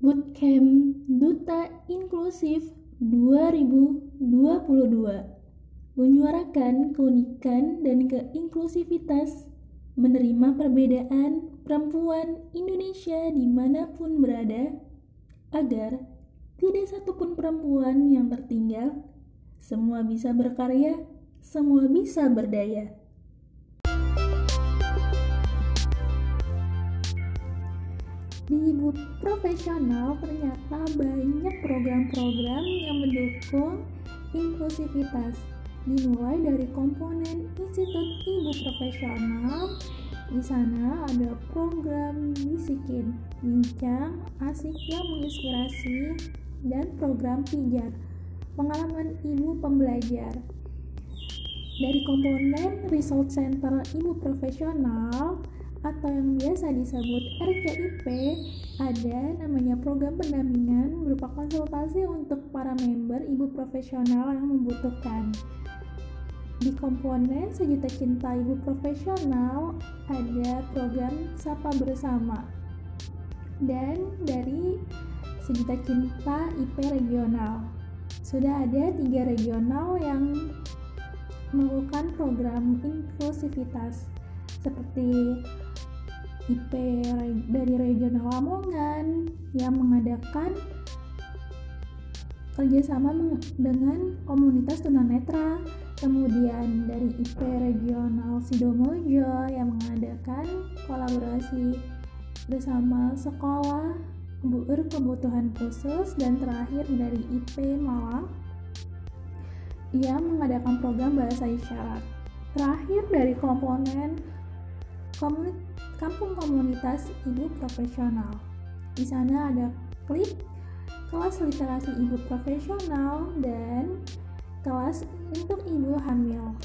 Bootcamp Duta Inklusif 2022 menyuarakan keunikan dan keinklusivitas menerima perbedaan perempuan Indonesia di mana pun berada agar tidak satupun perempuan yang tertinggal semua bisa berkarya semua bisa berdaya Di ibu profesional ternyata banyak program-program yang mendukung inklusivitas dimulai dari komponen Institut Ibu Profesional di sana ada program bisikin, bincang, asik yang menginspirasi, dan program pijat, pengalaman ibu pembelajar. Dari komponen Result Center Ibu Profesional, atau yang biasa disebut RCIP ada namanya program pendampingan berupa konsultasi untuk para member ibu profesional yang membutuhkan. Di komponen Sejuta Cinta Ibu Profesional ada program Sapa Bersama. Dan dari Sejuta Cinta IP Regional. Sudah ada tiga regional yang melakukan program inklusivitas seperti IP dari regional Lamongan yang mengadakan kerjasama dengan komunitas tunanetra. Kemudian dari IP regional Sidomojo yang mengadakan kolaborasi bersama sekolah berkebutuhan khusus. Dan terakhir dari IP Malang yang mengadakan program bahasa isyarat. Terakhir dari komponen komunitas Kampung Komunitas Ibu Profesional. Di sana ada klik kelas literasi ibu profesional dan kelas untuk ibu hamil.